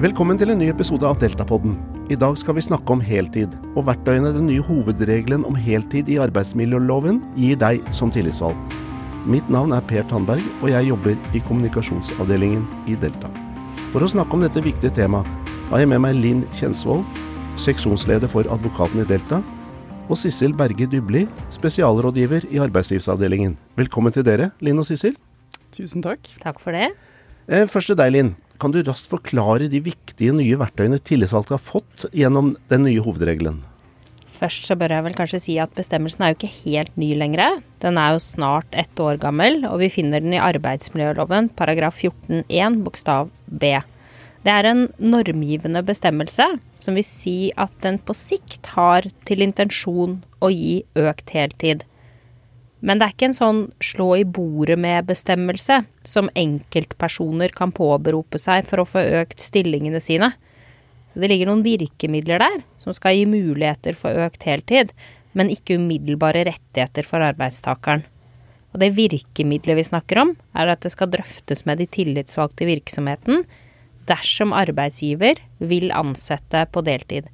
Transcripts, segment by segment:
Velkommen til en ny episode av Deltapodden. I dag skal vi snakke om heltid, og verktøyene den nye hovedregelen om heltid i arbeidsmiljøloven gir deg som tillitsvalgt. Mitt navn er Per Tandberg, og jeg jobber i kommunikasjonsavdelingen i Delta. For å snakke om dette viktige temaet har jeg med meg Linn Kjensvold, seksjonsleder for advokaten i Delta, og Sissel Berge Dybli, spesialrådgiver i arbeidslivsavdelingen. Velkommen til dere, Linn og Sissel. Tusen takk. Takk for det. Eh, Først til deg, Linn. Kan du raskt forklare de viktige nye verktøyene tillitsvalgte har fått gjennom den nye hovedregelen? Først så bør jeg vel kanskje si at bestemmelsen er jo ikke helt ny lenger. Den er jo snart ett år gammel, og vi finner den i arbeidsmiljøloven paragraf 14-1 bokstav b. Det er en normgivende bestemmelse som vil si at den på sikt har til intensjon å gi økt heltid. Men det er ikke en sånn slå i bordet med-bestemmelse som enkeltpersoner kan påberope seg for å få økt stillingene sine. Så det ligger noen virkemidler der som skal gi muligheter for økt heltid, men ikke umiddelbare rettigheter for arbeidstakeren. Og det virkemidlet vi snakker om, er at det skal drøftes med de tillitsvalgte i virksomheten dersom arbeidsgiver vil ansette på deltid.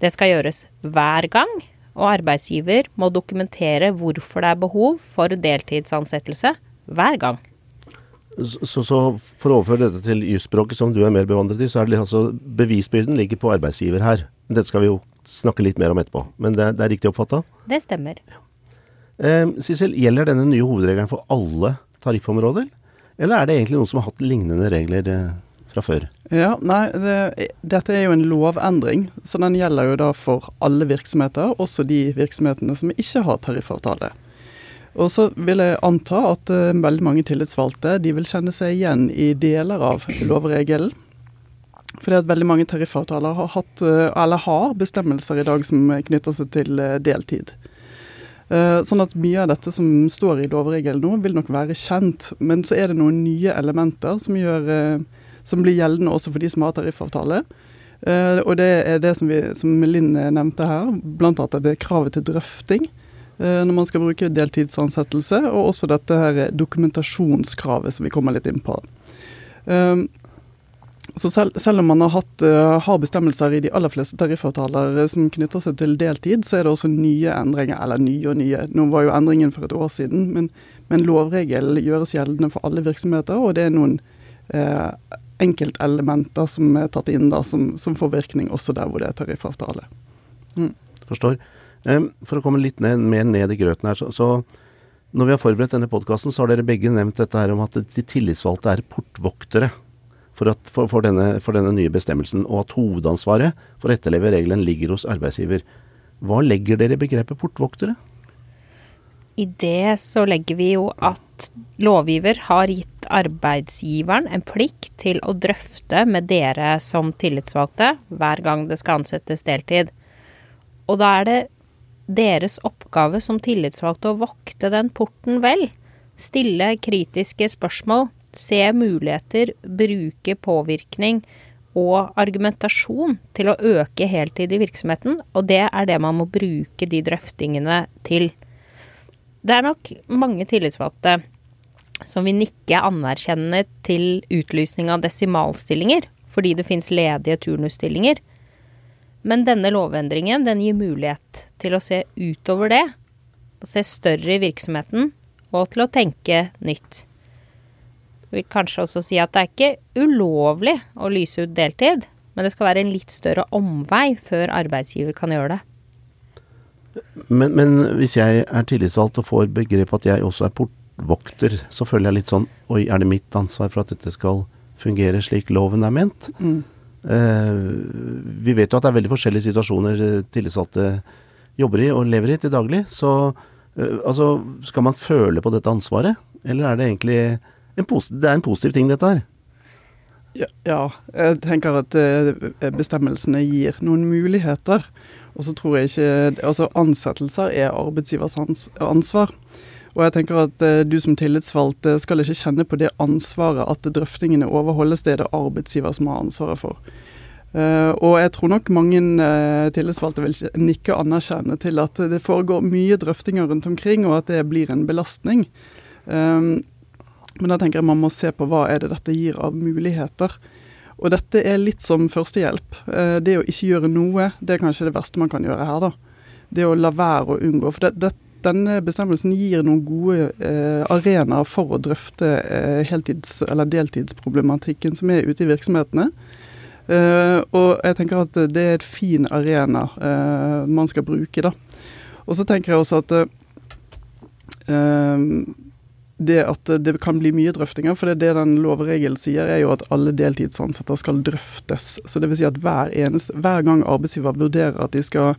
Det skal gjøres hver gang, og arbeidsgiver må dokumentere hvorfor det er behov for deltidsansettelse hver gang. Så, så for å overføre dette til jusspråket som du er mer bevandret i, så er det altså bevisbyrden ligger på arbeidsgiver her. Dette skal vi jo snakke litt mer om etterpå, men det, det er riktig oppfatta? Det stemmer. Eh, Sissel, gjelder denne nye hovedregelen for alle tariffområder, eller er det egentlig noen som har hatt lignende regler eh, fra før? Ja, nei, det, Dette er jo en lovendring, så den gjelder jo da for alle virksomheter, også de virksomhetene som ikke har tariffavtale. Og så vil jeg anta at uh, veldig mange tillitsvalgte de vil kjenne seg igjen i deler av lovregelen. Fordi at veldig mange tariffavtaler har hatt, uh, eller har bestemmelser i dag som knytter seg til uh, deltid. Sånn at mye av dette som står i lovregelen nå, vil nok være kjent. Men så er det noen nye elementer som gjør som blir gjeldende også for de som har tariffavtale. Uh, og det er det som, vi, som Linn nevnte her, bl.a. at det er kravet til drøfting uh, når man skal bruke deltidsansettelse, og også dette her dokumentasjonskravet som vi kommer litt inn på. Uh, så selv, selv, om man har, hatt, har, bestemmelser i de aller fleste tariffavtaler som knytter seg til deltid, så er det også nye endringer, eller nye og nye. Nå var jo endringen for et år siden, men, men lovregelen gjøres gjeldende for alle virksomheter, og det er noen enkeltelementer som er tatt inn da, som, som får virkning også der hvor det er tariffavtale. Mm. Forstår. For å komme litt ned, mer ned i grøten her, så, så når vi har forberedt denne podkasten, så har dere begge nevnt dette her om at de tillitsvalgte er portvoktere for, at, for, for, denne, for, denne, nye bestemmelsen, og at hovedansvaret for å etterleve regelen ligger hos arbeidsgiver. Hva legger dere i begrepet portvoktere? I det så legger vi jo at lovgiver har gitt arbeidsgiveren en plikt til å drøfte med dere som tillitsvalgte hver gang det skal ansettes deltid. Og da er det deres oppgave som tillitsvalgte å vokte den porten vel. Stille kritiske spørsmål, se muligheter, bruke påvirkning og argumentasjon til å øke heltid i virksomheten, og det er det man må bruke de drøftingene til. Det er nok mange tillitsvalgte som vil nikke anerkjennende til utlysning av desimalstillinger, fordi det fins ledige turnusstillinger. Men denne lovendringen den gir mulighet til å se utover det, å se større i virksomheten, og til å tenke nytt. Jeg vil kanskje også si at det er ikke ulovlig å lyse ut deltid, men det skal være en litt større omvei før arbeidsgiver kan gjøre det. Men, men hvis jeg er tillitsvalgt og får begrep at jeg også er portvokter, så føler jeg litt sånn Oi, er det mitt ansvar for at dette skal fungere slik loven er ment? Mm. Eh, vi vet jo at det er veldig forskjellige situasjoner eh, tillitsvalgte jobber i og lever i til daglig. Så eh, altså, skal man føle på dette ansvaret, eller er det egentlig en, det er en positiv ting, dette her? Ja, ja, jeg tenker at eh, bestemmelsene gir noen muligheter. Og så tror jeg ikke Altså, ansettelser er arbeidsgivers ansvar. Og jeg tenker at eh, du som tillitsvalgt eh, skal ikke kjenne på det ansvaret at drøftingene overholdes. Det er det arbeidsgiver som har ansvaret for. Uh, og jeg tror nok mange tillitsvalgte vil nikke anerkjenne til at det foregår mye drøftinger rundt omkring, og at det blir en belastning. Men da tenker jeg man må se på hva er det dette gir av muligheter. Og dette er litt som førstehjelp. Eh, det å ikke gjøre noe, det er kanskje det verste man kan gjøre her, da. Det å la være å unngå. For det, det, denne bestemmelsen gir noen gode eh, arenaer for å drøfte eh, heltids- eller deltidsproblematikken som er ute i virksomhetene. Eh, og jeg tenker at det er et fin arena eh, man skal bruke, da. Og så tenker jeg også at eh, det at det kan bli mye drøftinger, for det, det den lovregelen sier, er jo at alle deltidsansatte skal drøftes. Så det vil si at hver, eneste, hver gang arbeidsgiver vurderer at de skal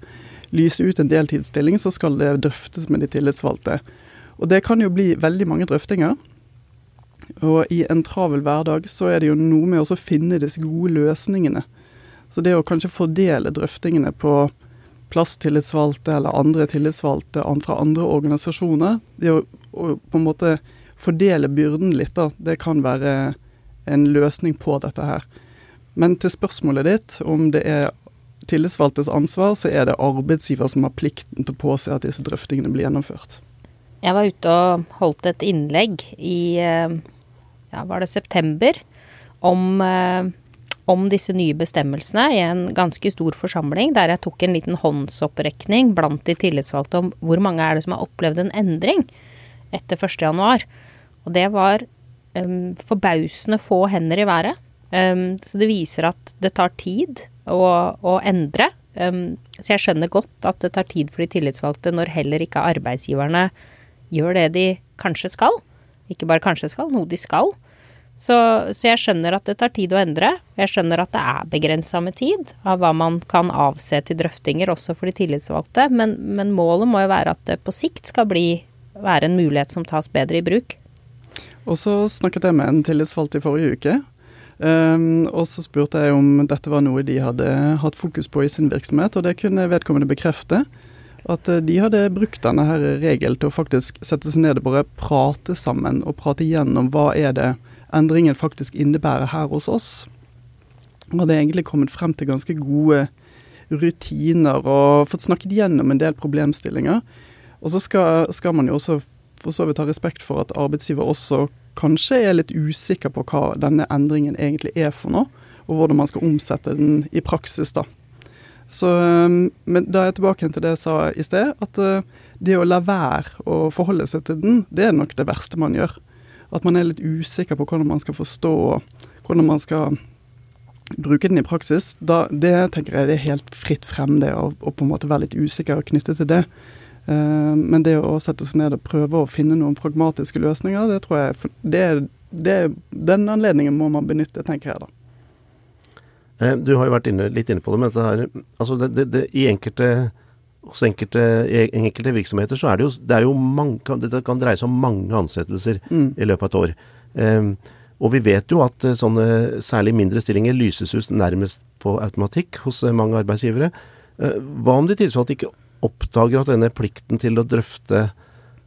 lyse ut en deltidsstilling, så skal det drøftes med de tillitsvalgte. Og det kan jo bli veldig mange drøftinger. Og i en travel hverdag så er det jo noe med å finne disse gode løsningene. Så det å kanskje fordele drøftingene på plasstillitsvalgte eller andre tillitsvalgte fra andre organisasjoner. Det å, å, på en måte fordele byrden litt, da, det kan være en løsning på dette her. Men til spørsmålet ditt, om det er tillitsvalgtes ansvar, så er det arbeidsgiver som har plikten til å påse at disse drøftingene blir gjennomført. Jeg var ute og holdt et innlegg i eh, ja, var det september om eh, om disse nye bestemmelsene i en ganske stor forsamling, der jeg tok en liten håndsopprekning blant de tillitsvalgte om hvor mange er det som har opplevd en endring etter 1.1. Og det var um, forbausende få hender i været. Um, så det viser at det tar tid å, å endre. Um, så jeg skjønner godt at det tar tid for de tillitsvalgte når heller ikke arbeidsgiverne gjør det de kanskje skal. Ikke bare kanskje skal, noe de skal. Så, så, jeg skjønner at det tar tid å endre. Jeg skjønner at det er begrensa med tid av hva man kan avse til drøftinger, også for de tillitsvalgte. Men, men, målet må jo være at det på sikt skal bli, være en mulighet som tas bedre i bruk. Og så snakket jeg med en tillitsvalgt i forrige uke. Um, og så spurte jeg om dette var noe de hadde hatt fokus på i sin virksomhet, og det kunne vedkommende bekrefte. At eh, de hadde brukt denne her regelen til å faktisk sette seg ned og bare prate sammen, og prate igjennom hva er det endringen faktisk innebærer her hos oss. Og er egentlig kommet frem til ganske gode rutiner og fått snakket gjennom en del problemstillinger. Og så skal, skal man jo også for så vidt ha respekt for at arbeidsgiver også kanskje er litt usikker på hva denne endringen egentlig er for noe, og hvordan man skal omsette den i praksis. da. Så, men da er jeg tilbake til det jeg sa i sted, at eh, det å la være å forholde seg til den, det er nok det verste man gjør. At man er litt usikker på hvordan man skal forstå, hvordan man skal bruke den i praksis. Da, det tenker jeg det er helt fritt frem, det å på en måte være litt usikker knyttet til det. Uh, men det å sette seg ned og prøve å finne noen pragmatiske løsninger, det tror jeg det, det, Den anledningen må man benytte, tenker jeg da. Eh, du har jo vært inne, litt inne på det, men dette her, altså det, det, i enkelte hos enkelte, enkelte, virksomheter så er det jo, det er jo mange, det kan dreie seg om mange ansettelser mm. i løpet av et år. Um, og vi vet jo at sånne særlig mindre stillinger lyses ut nærmest på automatikk hos mange arbeidsgivere. Uh, hva om de tilsvarende ikke oppdager at denne plikten til å drøfte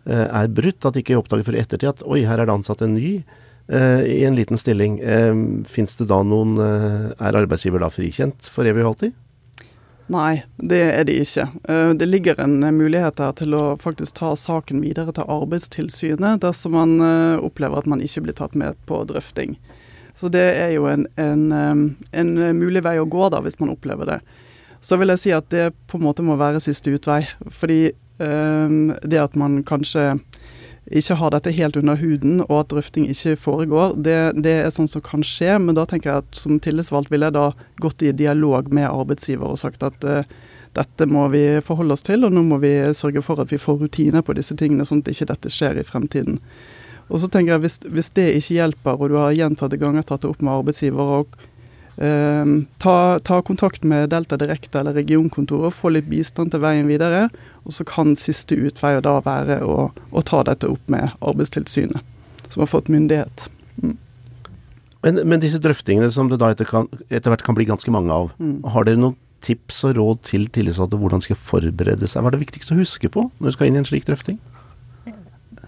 er brutt? At de ikke oppdager for ettertid at oi, her er det ansatt en ny i en liten stilling. Fins det da noen Er arbeidsgiver da frikjent for evig og alltid? Nei, det er de ikke. Eh, det ligger en mulighet her til å faktisk ta saken videre til Arbeidstilsynet dersom man eh, opplever at man ikke blir tatt med på drøfting. Så det er jo en, en, eh, en mulig vei å gå da, hvis man opplever det. Så vil jeg si at det på en måte må være siste utvei. Fordi det at man kanskje ikke har dette helt under huden, og at drøfting ikke foregår, det, det, er sånn som kan skje. Men da tenker jeg at som tillitsvalgt ville jeg da gått i dialog med arbeidsgiver og sagt at uh, dette må vi forholde oss til, og nå må vi sørge for at vi får rutiner på disse tingene, sånn at ikke dette skjer i fremtiden. Og så tenker jeg hvis, hvis det ikke hjelper, og du har gjentatte ganger tatt det opp med arbeidsgiver og ta, ta, kontakt med Delta Direkte eller regionkontoret, få litt bistand til veien videre. Og så kan siste utvei da være å, å, ta dette opp med Arbeidstilsynet, som har fått myndighet. Mm. Men, men, disse drøftingene som det da etter, kan, etter, hvert kan bli ganske mange av, mm. har dere noen tips og råd til tillitsvalgte hvordan de skal forberede seg? Hva er det viktigste å huske på når du skal inn i en slik drøfting?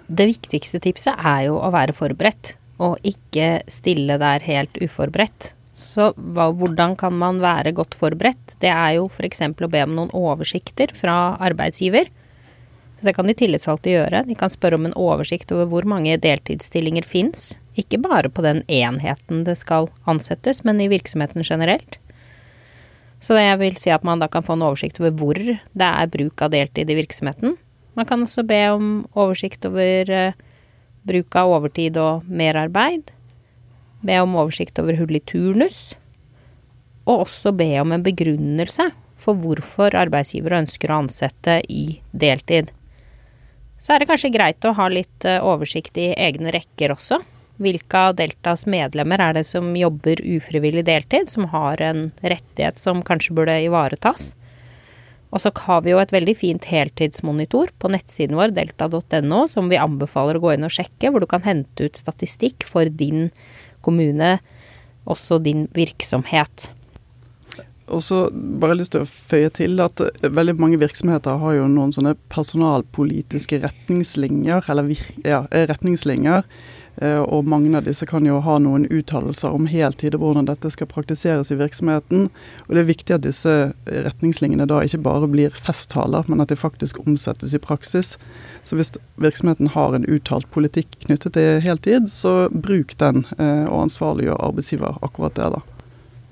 Det viktigste tipset er jo å være forberedt, og ikke stille der helt uforberedt. Så hva, hvordan kan man være godt forberedt? Det er jo f.eks. å be om noen oversikter fra arbeidsgiver. Så det kan de tillitsvalgte gjøre. De kan spørre om en oversikt over hvor mange deltidsstillinger fins. Ikke bare på den enheten det skal ansettes, men i virksomheten generelt. Så jeg vil si at man da kan få en oversikt over hvor det er bruk av deltid i virksomheten. Man kan også be om oversikt over uh, bruk av overtid og merarbeid. Be om oversikt over hull i turnus. Og også be om en begrunnelse for hvorfor arbeidsgivere ønsker å ansette i deltid. Så er det kanskje greit å ha litt uh, oversikt i egne rekker også. Hvilke av Deltas medlemmer er det som jobber ufrivillig deltid, som har en rettighet som kanskje burde ivaretas? Og så har vi jo et veldig fint heltidsmonitor på nettsiden vår, delta.no, som vi anbefaler å gå inn og sjekke, hvor du kan hente ut statistikk for din kommune, også din virksomhet. Og så bare lyst til å føye til at veldig mange virksomheter har jo noen sånne personalpolitiske retningslinjer, eller ja, retningslinjer og mange av disse kan jo ha noen uttalelser om heltid og hvordan dette skal praktiseres i virksomheten. Og det er viktig at disse retningslinjene da ikke bare blir festtaler, men at de faktisk omsettes i praksis. Så hvis virksomheten har en uttalt politikk knyttet til heltid, så bruk den, eh, og ansvarliggjør arbeidsgiver akkurat det, da.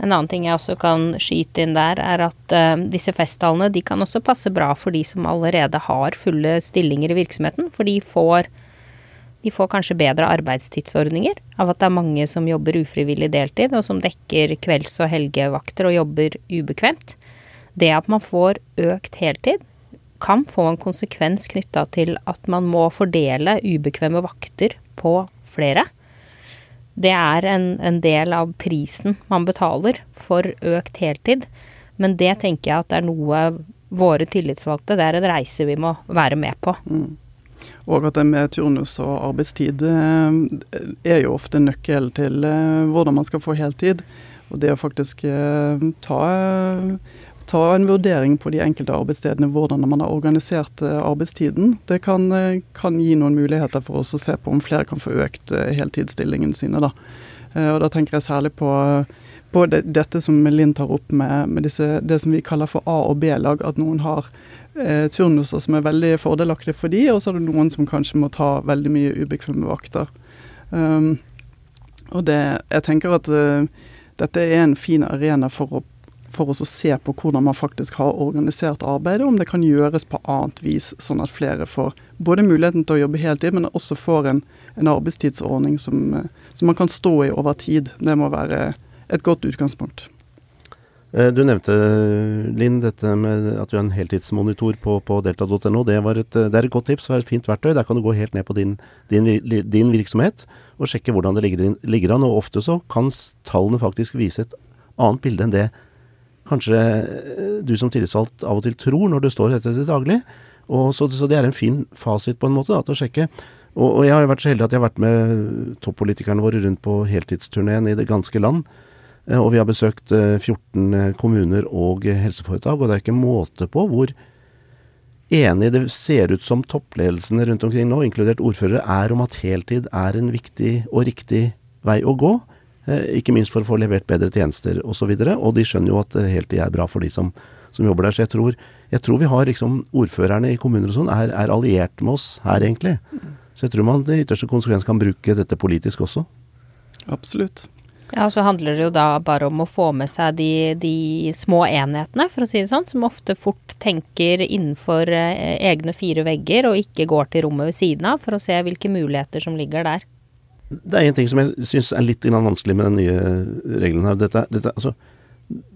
En annen ting jeg også kan skyte inn der, er at uh, disse festtalene de kan også passe bra for de som allerede har fulle stillinger i virksomheten. For de får de får kanskje bedre arbeidstidsordninger av at det er mange som jobber ufrivillig deltid, og som dekker kvelds- og helgevakter og jobber ubekvemt. Det at man får økt heltid, kan få en konsekvens knytta til at man må fordele ubekvemme vakter på flere. Det er en, en, del av prisen man betaler for økt heltid. Men det tenker jeg at det er noe våre tillitsvalgte Det er en reise vi må være med på. Mm. Og at det med turnus og arbeidstid eh, er jo ofte nøkkel til eh, hvordan man skal få heltid. Og det å faktisk eh, ta, ta en vurdering på de enkelte arbeidsstedene hvordan man har organisert arbeidstiden, det kan, kan gi noen muligheter for oss å se på om flere kan få økt heltidsstillingene sine. Da. Og da tenker jeg særlig på på det, dette som Linn tar opp med, med disse, det som vi kaller for A- og B-lag. At noen har eh, turnuser som er veldig fordelaktige for de, og så er det noen som kanskje må ta veldig mye ubekvemme vakter. Um, og det, jeg tenker at uh, dette er en fin arena for, å, for oss å se på hvordan man faktisk har organisert arbeidet, om det kan gjøres på annet vis, sånn at flere får både muligheten til å jobbe heltid, men også får en, en arbeidstidsordning som, uh, som, man kan stå i over tid. Det må være et godt utgangspunkt. Eh, du nevnte, Linn, dette med at vi har en heltidsmonitor på, på delta.no. Det, det, er et godt tips og et fint verktøy. Der kan du gå helt ned på din, din, din virksomhet og sjekke hvordan det ligger, ligger, an. Og ofte så kan tallene faktisk vise et annet bilde enn det kanskje eh, du som tillitsvalgt av og til tror når du står dette til daglig. Så, så, det er en fin fasit på en måte da, til å sjekke. Og, og, jeg har jo vært så heldig at jeg har vært med toppolitikerne våre rundt på heltidsturneen i det ganske land. Eh, og vi har besøkt 14 eh, kommuner og helseforetak, og det er ikke måte på hvor enig det ser ut som toppledelsene rundt omkring nå, inkludert ordførere, er om at heltid er en viktig og riktig vei å gå. Eh, ikke minst for å få levert bedre tjenester osv. Og, så videre, og de skjønner jo at heltid er bra for de som, som jobber der. Så jeg tror, jeg tror, vi har liksom ordførerne i kommuner og sånn er, er alliert med oss her, egentlig. Så jeg tror man i ytterste konsekvens kan bruke dette politisk også. Absolutt. Ja, og så handler det jo da bare om å få med seg de, de, små enhetene, for å si det sånn, som ofte fort tenker innenfor eh, egne fire vegger og ikke går til rommet ved siden av, for å se hvilke muligheter som ligger der. Det er en ting som jeg syns er litt vanskelig med den nye regelen her. Dette, dette, altså,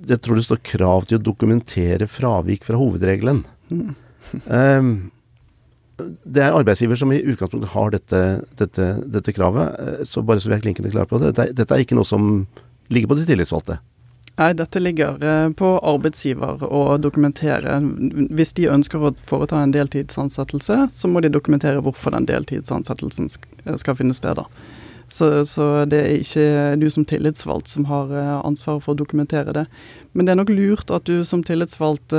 jeg tror det står krav til å dokumentere fravik fra hovedregelen. Mm. um, det er arbeidsgiver som i utgangspunktet har dette, dette, dette kravet. Eh, så bare så vi er klinkende klare på det. Dette, dette, er ikke noe som ligger på de tillitsvalgte. Nei, dette ligger eh, på arbeidsgiver å dokumentere. Hvis de ønsker å foreta en deltidsansettelse, så må de dokumentere hvorfor den deltidsansettelsen skal finne sted. Så, så, det er ikke du som tillitsvalgt som har eh, ansvaret for å dokumentere det. Men det er nok lurt at du som tillitsvalgt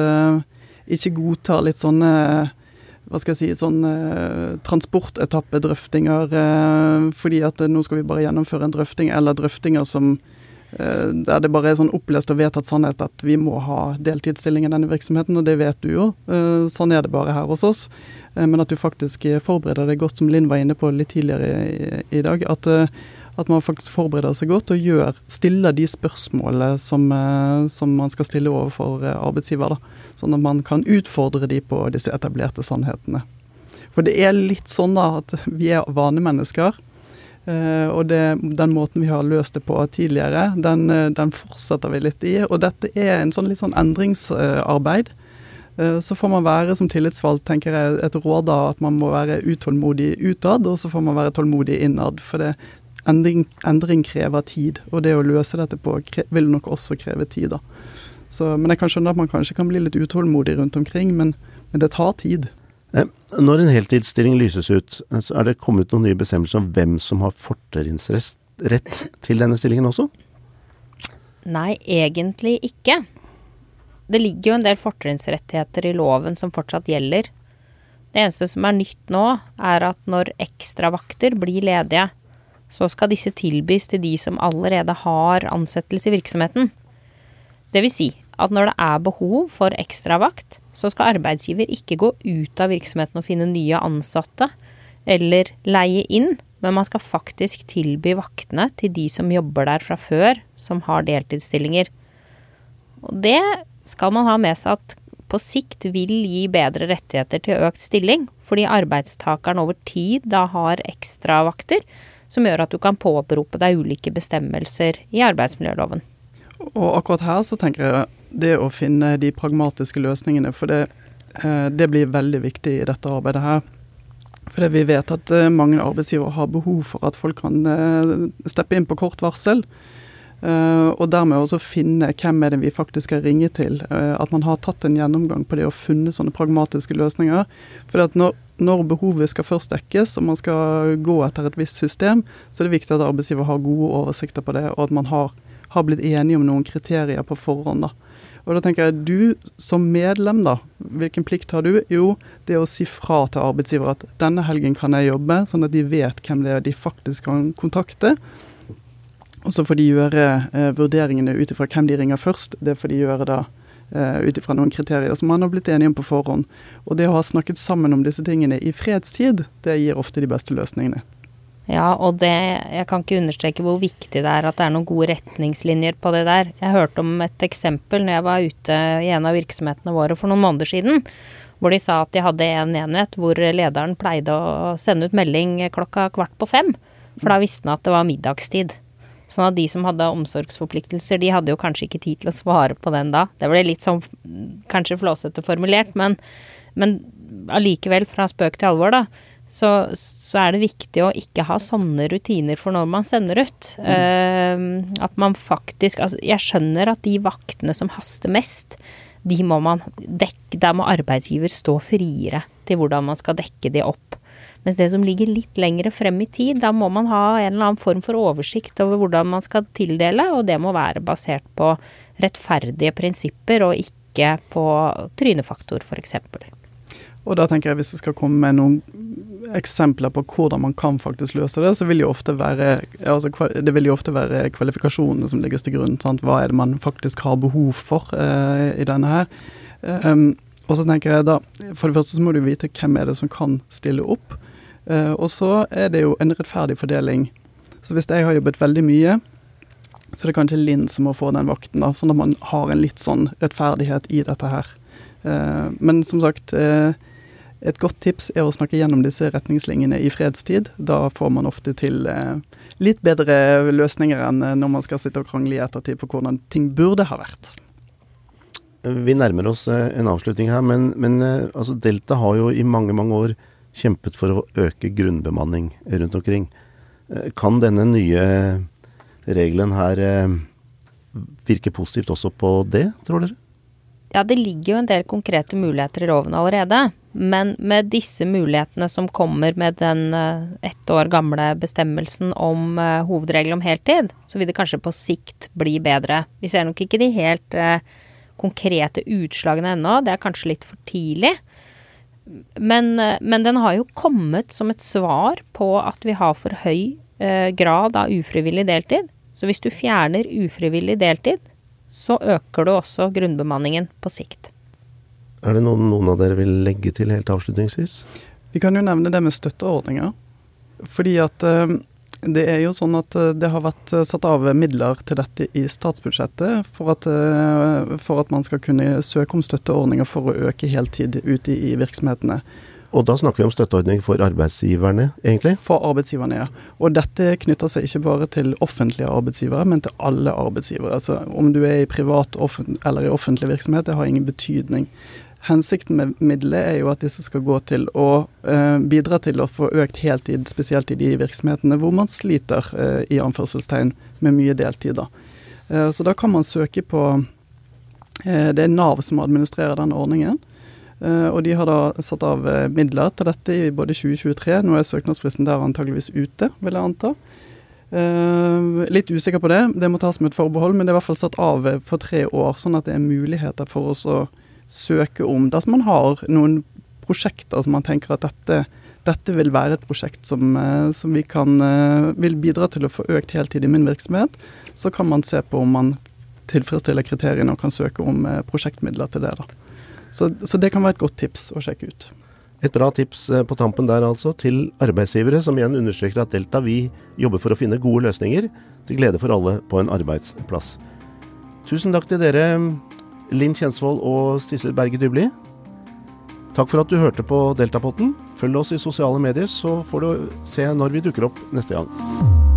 ikke godtar litt sånne hva skal jeg si, sånn eh, transportetappedrøftinger. Eh, fordi at eh, nå skal vi bare gjennomføre en drøfting, eller drøftinger som eh, der det bare er sånn opplest og vedtatt sannhet at vi må ha deltidsstilling i denne virksomheten, og det vet du jo. Eh, sånn er det bare her hos oss. Eh, men at du faktisk forbereder deg godt, som Linn var inne på litt tidligere i dag. at at man faktisk forbereder seg godt og gjør, stiller de spørsmålene som, som man skal stille overfor arbeidsgiver. Da. Sånn at man kan utfordre de på disse etablerte sannhetene. For det er litt sånn da at vi er vanemennesker. Uh, og det, den måten vi har løst det på tidligere, den, uh, den, fortsetter vi litt i. Og dette er en sånn litt sånn endringsarbeid. Uh, så får man være som tillitsvalgt, tenker jeg, et råd da at man må være utålmodig utad, og så får man være tålmodig innad. For det, endring, endring, krever tid, og det å løse dette på vil nok også kreve tid. da. Så, men jeg kan skjønne at man kanskje kan bli litt utålmodig rundt omkring, men, men det tar tid. Når en heltidsstilling lyses ut, så er det kommet noen nye bestemmelser om hvem som har fortrinnsrett til denne stillingen også? Nei, egentlig ikke. Det ligger jo en del fortrinnsrettigheter i loven som fortsatt gjelder. Det eneste som er nytt nå, er at når ekstravakter blir ledige, så skal disse tilbys til de som allerede har ansettelse i virksomheten. Det vil si at når det er behov for ekstravakt, så skal arbeidsgiver ikke gå ut av virksomheten og finne nye ansatte eller leie inn, men man skal faktisk tilby vaktene til de som jobber der fra før, som har deltidsstillinger. Og det skal man ha med seg at på sikt vil gi bedre rettigheter til økt stilling, fordi arbeidstakeren over tid da har ekstravakter som gjør at du kan påberope deg ulike bestemmelser i arbeidsmiljøloven. Og akkurat her så tenker jeg det å finne de pragmatiske løsningene, for det, eh, det blir veldig viktig i dette arbeidet her. For vi vet at eh, mange arbeidsgivere har behov for at folk kan eh, steppe inn på kort varsel. Og dermed også finne hvem er det vi faktisk skal ringe til. At man har tatt en gjennomgang på det og funnet sånne pragmatiske løsninger. For når, når behovet skal først dekkes og man skal gå etter et visst system, så er det viktig at arbeidsgiver har gode oversikter på det, og at man har har blitt enige om noen kriterier på forhånd. da. Og da tenker jeg, Du som medlem, da, hvilken plikt har du? Jo, det å si fra til arbeidsgiver at denne helgen kan jeg jobbe, sånn at de vet hvem det er de faktisk kan kontakte. Og så får de gjøre eh, vurderingene ut ifra hvem de ringer først. Det får de gjøre da eh, ut ifra noen kriterier som man har blitt enige om på forhånd. Og det å ha snakket sammen om disse tingene i fredstid, det gir ofte de beste løsningene. Ja, og det Jeg kan ikke understreke hvor viktig det er at det er noen gode retningslinjer på det der. Jeg hørte om et eksempel når jeg var ute i en av virksomhetene våre for noen måneder siden. Hvor de sa at de hadde en enhet hvor lederen pleide å sende ut melding klokka kvart på fem. For da visste han at det var middagstid. Sånn at de som hadde omsorgsforpliktelser, de hadde jo kanskje ikke tid til å svare på den da. Det ble litt sånn kanskje flåsete formulert, men, men allikevel, fra spøk til alvor, da så, så, er det viktig å ikke ha sånne rutiner for når man sender ut. Mm. Uh, at man faktisk Altså, jeg skjønner at de vaktene som haster mest, de må man dekke Der må arbeidsgiver stå friere til hvordan man skal dekke de opp. Mens det som ligger litt lengre frem i tid, da må man ha en eller annen form for oversikt over hvordan man skal tildele, og det må være basert på rettferdige prinsipper og ikke på trynefaktor, f.eks. Og da tenker jeg Hvis jeg skal komme med noen eksempler på hvordan man kan faktisk løse det, så vil jo ofte være, altså, det vil jo ofte være kvalifikasjonene som legges til grunn. Sant? Hva er det man faktisk har behov for uh, i denne her. Um, og så tenker jeg da, For det første så må du vite hvem er det som kan stille opp. Uh, og så er det jo en rettferdig fordeling. Så hvis jeg har jobbet veldig mye, så er det kanskje Linn som må få den vakten. da, Sånn at man har en litt sånn rettferdighet i dette her. Uh, men som sagt, uh, et godt tips er å snakke gjennom disse retningslinjene i fredstid. Da får man ofte til eh, litt bedre løsninger enn eh, når man skal sitte og krangle i ettertid på hvordan ting burde ha vært. Vi nærmer oss eh, en avslutning her, men, men altså Delta har jo i mange, mange år kjempet for å øke grunnbemanning rundt omkring. Kan denne nye regelen her virke positivt også på det, tror dere? Ja, det ligger jo en del konkrete muligheter i loven allerede. Men med disse mulighetene som kommer med den uh, ett år gamle bestemmelsen om uh, hovedregel om heltid, så vil det kanskje på sikt bli bedre. Vi ser nok ikke de helt uh, konkrete utslagene ennå, det er kanskje litt for tidlig. Men, men, den har jo kommet som et svar på at vi har for høy grad av ufrivillig deltid. Så hvis du fjerner ufrivillig deltid, så øker du også grunnbemanningen på sikt. Er det noen, noen av dere vil legge til helt avslutningsvis? Vi kan jo nevne det med støtteordninger. Fordi at eh, det er jo sånn at eh, det har vært eh, satt av midler til dette i statsbudsjettet for at, for at man skal kunne søke om støtteordninger for å øke heltid ute i virksomhetene. Og da snakker vi om støtteordning for arbeidsgiverne, egentlig? For arbeidsgiverne, ja. Og dette knytter seg ikke bare til offentlige arbeidsgivere, men til alle arbeidsgivere. Altså, om du er i privat eller i offentlig virksomhet, det har ingen betydning. Hensikten med midlet er jo at disse skal gå til å eh, bidra til å få økt heltid, spesielt i de virksomhetene hvor man sliter, eh, i anførselstegn, med mye deltid. Eh, så da kan man søke på eh, Det er Nav som administrerer den ordningen. Uh, og de har da satt av uh, midler til dette i både 2023. Nå er søknadsfristen der antageligvis ute, vil jeg anta. Uh, litt usikker på det, det må tas med et forbehold, men det er i hvert fall satt av for tre år. Sånn at det er muligheter for oss å søke om dersom man har noen prosjekter som man tenker at dette, dette vil være et prosjekt som, som vi kan, vil bidra til å få økt heltid i min virksomhet. Så kan man se på om man tilfredsstiller kriteriene og kan søke om prosjektmidler til det. da. Så, så, det kan være et godt tips å sjekke ut. Et bra tips eh, på tampen der altså, til arbeidsgivere, som igjen understreker at Delta vi jobber for å finne gode løsninger til glede for alle på en arbeidsplass. Tusen takk til dere, Linn Kjensvold og Sissel Berge Dybli. Takk for at du hørte på Deltapotten. Følg oss i sosiale medier, så får du se når vi dukker opp neste gang.